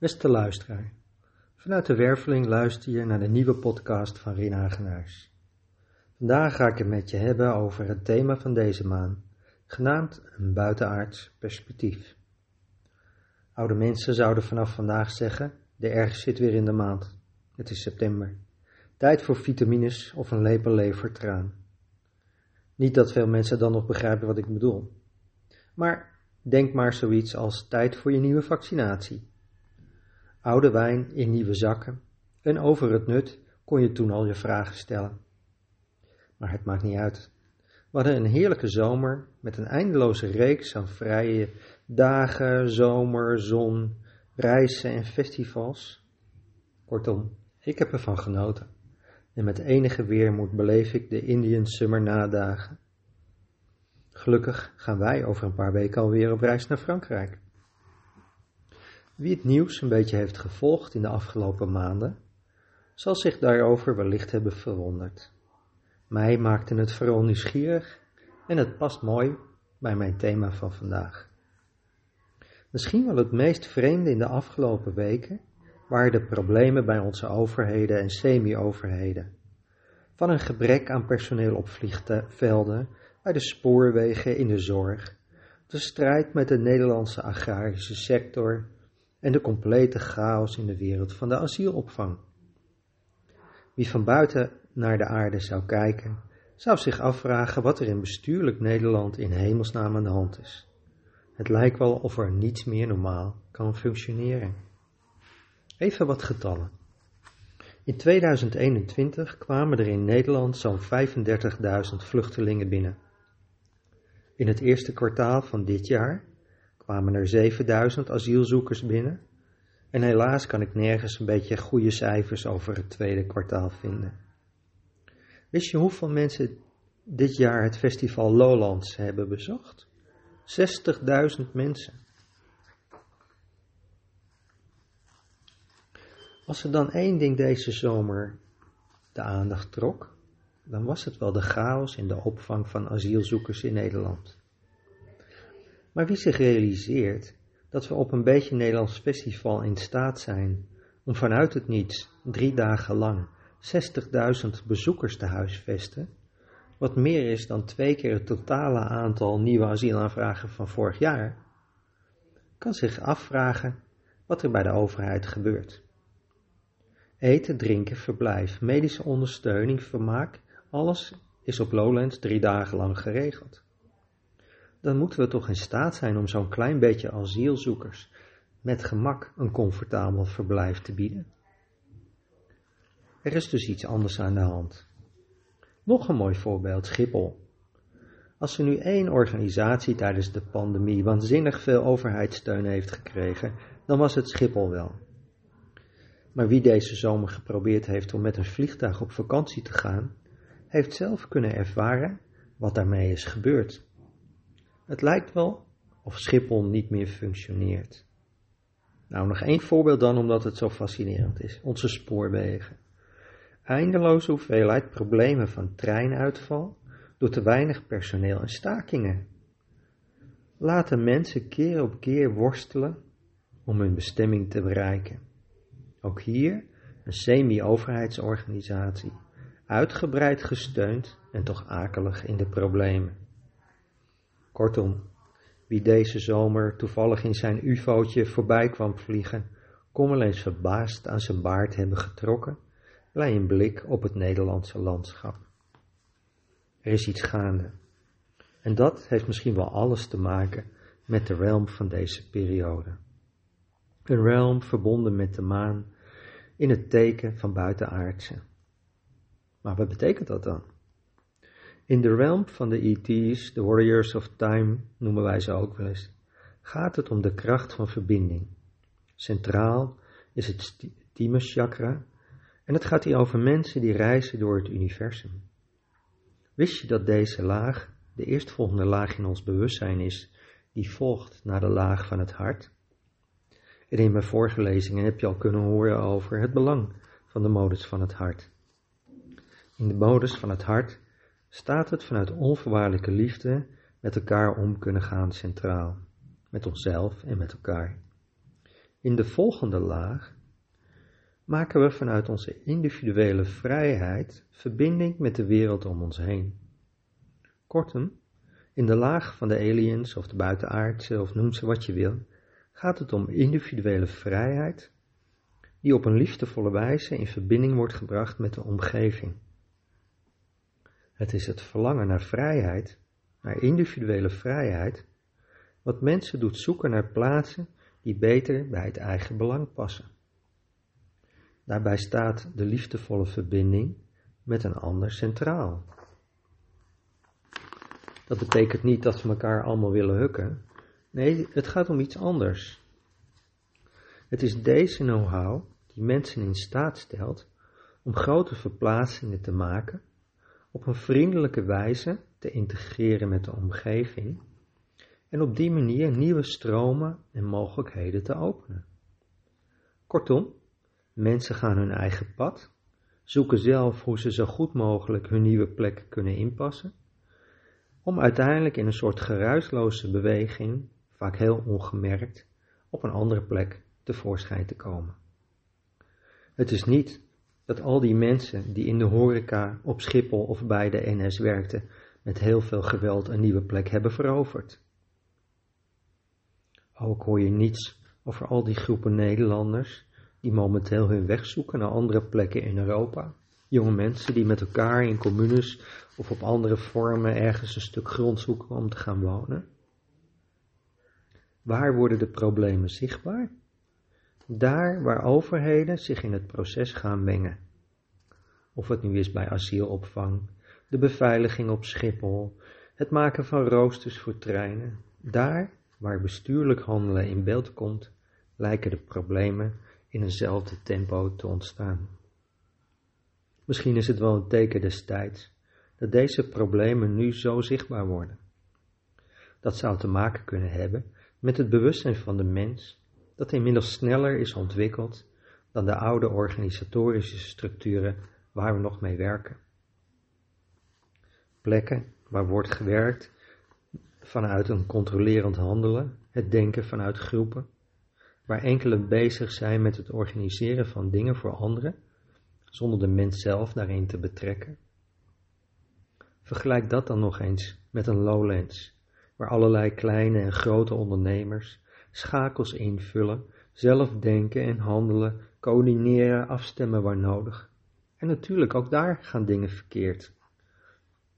Beste luisteraar, vanuit de Werveling luister je naar de nieuwe podcast van Rien Hagenaars. Vandaag ga ik het met je hebben over het thema van deze maand, genaamd een buitenaards perspectief. Oude mensen zouden vanaf vandaag zeggen, de erg zit weer in de maand. Het is september. Tijd voor vitamines of een lepel levertraan. Niet dat veel mensen dan nog begrijpen wat ik bedoel. Maar denk maar zoiets als tijd voor je nieuwe vaccinatie. Oude wijn in nieuwe zakken en over het nut kon je toen al je vragen stellen. Maar het maakt niet uit. We hadden een heerlijke zomer met een eindeloze reeks aan vrije dagen, zomer, zon, reizen en festivals. Kortom, ik heb ervan genoten. En met enige weermoed beleef ik de Indian Summer nadagen. Gelukkig gaan wij over een paar weken alweer op reis naar Frankrijk. Wie het nieuws een beetje heeft gevolgd in de afgelopen maanden, zal zich daarover wellicht hebben verwonderd. Mij maakte het vooral nieuwsgierig en het past mooi bij mijn thema van vandaag. Misschien wel het meest vreemde in de afgelopen weken waren de problemen bij onze overheden en semi-overheden. Van een gebrek aan personeel op vliegvelden, bij de spoorwegen, in de zorg, de strijd met de Nederlandse agrarische sector en de complete chaos in de wereld van de asielopvang. Wie van buiten naar de aarde zou kijken, zou zich afvragen wat er in bestuurlijk Nederland in hemelsnaam aan de hand is. Het lijkt wel of er niets meer normaal kan functioneren. Even wat getallen. In 2021 kwamen er in Nederland zo'n 35.000 vluchtelingen binnen. In het eerste kwartaal van dit jaar kwamen er 7000 asielzoekers binnen. En helaas kan ik nergens een beetje goede cijfers over het tweede kwartaal vinden. Wist je hoeveel mensen dit jaar het festival Lowlands hebben bezocht? 60.000 mensen. Als er dan één ding deze zomer de aandacht trok, dan was het wel de chaos in de opvang van asielzoekers in Nederland. Maar wie zich realiseert dat we op een beetje Nederlands festival in staat zijn om vanuit het niets drie dagen lang 60.000 bezoekers te huisvesten, wat meer is dan twee keer het totale aantal nieuwe asielaanvragen van vorig jaar, kan zich afvragen wat er bij de overheid gebeurt. Eten, drinken, verblijf, medische ondersteuning, vermaak, alles is op Lowlands drie dagen lang geregeld. Dan moeten we toch in staat zijn om zo'n klein beetje asielzoekers met gemak een comfortabel verblijf te bieden. Er is dus iets anders aan de hand. Nog een mooi voorbeeld, Schiphol. Als er nu één organisatie tijdens de pandemie waanzinnig veel overheidssteun heeft gekregen, dan was het Schiphol wel. Maar wie deze zomer geprobeerd heeft om met een vliegtuig op vakantie te gaan, heeft zelf kunnen ervaren wat daarmee is gebeurd. Het lijkt wel of Schiphol niet meer functioneert. Nou, nog één voorbeeld dan, omdat het zo fascinerend is. Onze spoorwegen. Eindeloze hoeveelheid problemen van treinuitval door te weinig personeel en stakingen. Laten mensen keer op keer worstelen om hun bestemming te bereiken. Ook hier een semi-overheidsorganisatie, uitgebreid gesteund en toch akelig in de problemen. Kortom, wie deze zomer toevallig in zijn ufootje voorbij kwam vliegen, kon wel eens verbaasd aan zijn baard hebben getrokken bij een blik op het Nederlandse landschap. Er is iets gaande. En dat heeft misschien wel alles te maken met de realm van deze periode. Een realm verbonden met de maan in het teken van buitenaardse. Maar wat betekent dat dan? In de realm van de ET's, de Warriors of Time noemen wij ze ook wel eens, gaat het om de kracht van verbinding. Centraal is het Timus chakra en het gaat hier over mensen die reizen door het universum. Wist je dat deze laag de eerstvolgende laag in ons bewustzijn is, die volgt naar de laag van het hart? En in mijn vorige lezingen heb je al kunnen horen over het belang van de modus van het hart. In de modus van het hart staat het vanuit onvoorwaardelijke liefde met elkaar om kunnen gaan centraal, met onszelf en met elkaar. In de volgende laag maken we vanuit onze individuele vrijheid verbinding met de wereld om ons heen. Kortom, in de laag van de aliens of de buitenaardse of noem ze wat je wil, gaat het om individuele vrijheid die op een liefdevolle wijze in verbinding wordt gebracht met de omgeving. Het is het verlangen naar vrijheid, naar individuele vrijheid, wat mensen doet zoeken naar plaatsen die beter bij het eigen belang passen. Daarbij staat de liefdevolle verbinding met een ander centraal. Dat betekent niet dat we elkaar allemaal willen hukken. Nee, het gaat om iets anders. Het is deze know-how die mensen in staat stelt om grote verplaatsingen te maken, op een vriendelijke wijze te integreren met de omgeving en op die manier nieuwe stromen en mogelijkheden te openen. Kortom, mensen gaan hun eigen pad, zoeken zelf hoe ze zo goed mogelijk hun nieuwe plek kunnen inpassen, om uiteindelijk in een soort geruisloze beweging, vaak heel ongemerkt, op een andere plek tevoorschijn te komen. Het is niet dat al die mensen die in de horeca op Schiphol of bij de NS werkten, met heel veel geweld een nieuwe plek hebben veroverd. Ook hoor je niets over al die groepen Nederlanders die momenteel hun weg zoeken naar andere plekken in Europa. Jonge mensen die met elkaar in communes of op andere vormen ergens een stuk grond zoeken om te gaan wonen. Waar worden de problemen zichtbaar? Daar waar overheden zich in het proces gaan mengen. Of het nu is bij asielopvang, de beveiliging op Schiphol, het maken van roosters voor treinen. Daar waar bestuurlijk handelen in beeld komt, lijken de problemen in eenzelfde tempo te ontstaan. Misschien is het wel een teken des tijds dat deze problemen nu zo zichtbaar worden. Dat zou te maken kunnen hebben met het bewustzijn van de mens dat inmiddels sneller is ontwikkeld dan de oude organisatorische structuren waar we nog mee werken. Plekken waar wordt gewerkt vanuit een controlerend handelen, het denken vanuit groepen, waar enkelen bezig zijn met het organiseren van dingen voor anderen, zonder de mens zelf daarin te betrekken. Vergelijk dat dan nog eens met een Lowlands, waar allerlei kleine en grote ondernemers schakels invullen, zelf denken en handelen, coördineren, afstemmen waar nodig. En natuurlijk ook daar gaan dingen verkeerd.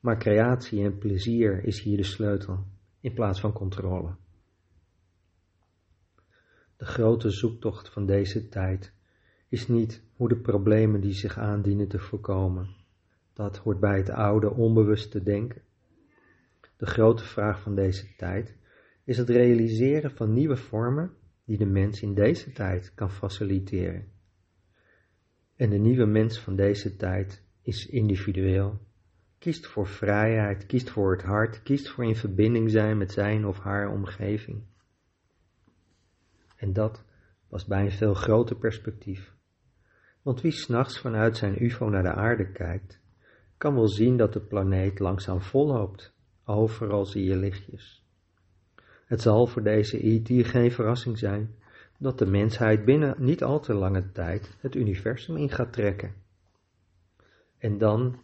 Maar creatie en plezier is hier de sleutel, in plaats van controle. De grote zoektocht van deze tijd is niet hoe de problemen die zich aandienen te voorkomen. Dat hoort bij het oude onbewuste denken. De grote vraag van deze tijd is het realiseren van nieuwe vormen die de mens in deze tijd kan faciliteren. En de nieuwe mens van deze tijd is individueel, kiest voor vrijheid, kiest voor het hart, kiest voor in verbinding zijn met zijn of haar omgeving. En dat was bij een veel groter perspectief. Want wie s'nachts vanuit zijn UFO naar de aarde kijkt, kan wel zien dat de planeet langzaam volloopt. Overal zie je lichtjes. Het zal voor deze IT geen verrassing zijn dat de mensheid binnen niet al te lange tijd het universum in gaat trekken. En dan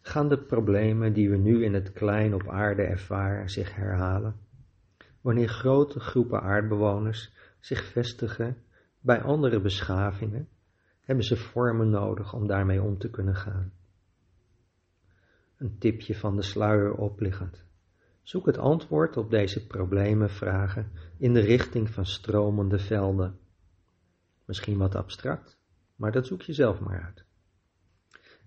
gaan de problemen die we nu in het klein op aarde ervaren zich herhalen. Wanneer grote groepen aardbewoners zich vestigen bij andere beschavingen, hebben ze vormen nodig om daarmee om te kunnen gaan. Een tipje van de sluier opliggend. Zoek het antwoord op deze problemen vragen in de richting van stromende velden. Misschien wat abstract, maar dat zoek je zelf maar uit.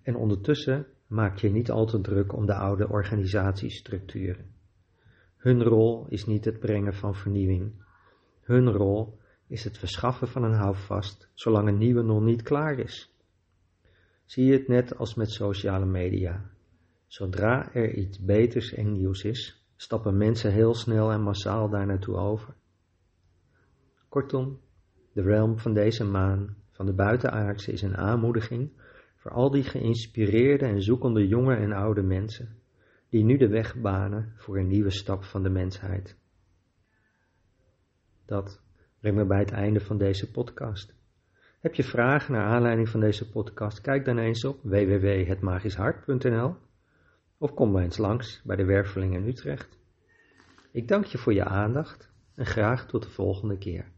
En ondertussen maak je niet al te druk om de oude organisatiestructuren. Hun rol is niet het brengen van vernieuwing. Hun rol is het verschaffen van een houvast zolang een nieuwe nog niet klaar is. Zie je het net als met sociale media. Zodra er iets beters en nieuws is, stappen mensen heel snel en massaal daar naartoe over. Kortom, de realm van deze maan, van de buitenaardse, is een aanmoediging voor al die geïnspireerde en zoekende jonge en oude mensen, die nu de weg banen voor een nieuwe stap van de mensheid. Dat breng me bij het einde van deze podcast. Heb je vragen naar aanleiding van deze podcast? Kijk dan eens op www.hetmagischhart.nl of kom maar eens langs bij de Werveling in Utrecht. Ik dank je voor je aandacht en graag tot de volgende keer.